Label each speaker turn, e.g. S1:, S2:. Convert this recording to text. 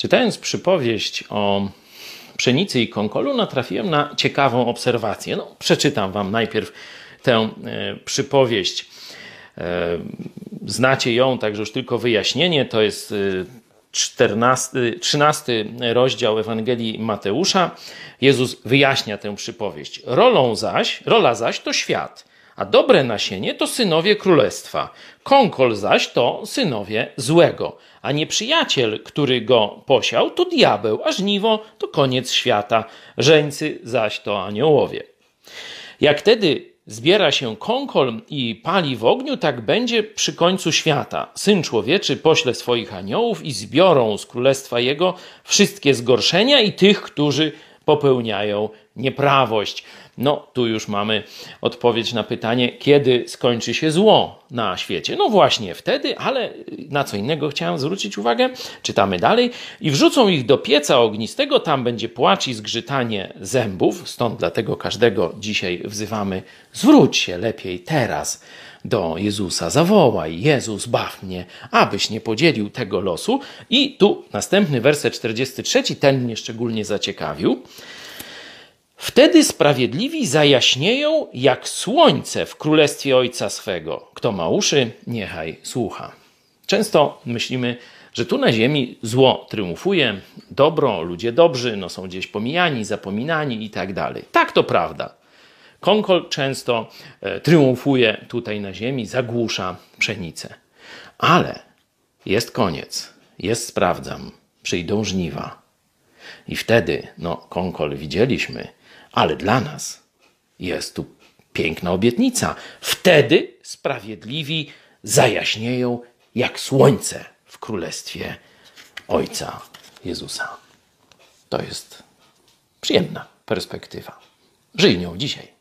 S1: Czytając przypowieść o pszenicy i konkolu, natrafiłem na ciekawą obserwację. No, przeczytam wam najpierw tę e, przypowieść. E, znacie ją, także już tylko wyjaśnienie. To jest 14, 13 rozdział Ewangelii Mateusza. Jezus wyjaśnia tę przypowieść. Rolą zaś, rola zaś to świat, a dobre nasienie to synowie królestwa. Konkol zaś to synowie złego, a nieprzyjaciel, który go posiał, to diabeł, a żniwo to koniec świata, żeńcy zaś to aniołowie. Jak tedy zbiera się konkol i pali w ogniu, tak będzie przy końcu świata. Syn człowieczy pośle swoich aniołów i zbiorą z królestwa jego wszystkie zgorszenia i tych, którzy popełniają nieprawość. No, tu już mamy odpowiedź na pytanie, kiedy skończy się zło na świecie. No właśnie wtedy, ale na co innego chciałem zwrócić uwagę. Czytamy dalej. I wrzucą ich do pieca ognistego, tam będzie płacz i zgrzytanie zębów. Stąd dlatego każdego dzisiaj wzywamy, zwróć się lepiej teraz do Jezusa. Zawołaj, Jezus, baw mnie, abyś nie podzielił tego losu. I tu następny werset 43, ten mnie szczególnie zaciekawił. Wtedy sprawiedliwi zajaśnieją jak słońce w królestwie Ojca swego. Kto ma uszy, niechaj słucha. Często myślimy, że tu na ziemi zło triumfuje, dobro, ludzie dobrzy no są gdzieś pomijani, zapominani i tak dalej. Tak to prawda. Konkol często e, triumfuje tutaj na ziemi, zagłusza pszenicę. Ale jest koniec, jest sprawdzam, przyjdą żniwa. I wtedy, no, konkol widzieliśmy, ale dla nas jest tu piękna obietnica. Wtedy sprawiedliwi zajaśnieją jak słońce w królestwie Ojca Jezusa. To jest przyjemna perspektywa. Żyj nią dzisiaj.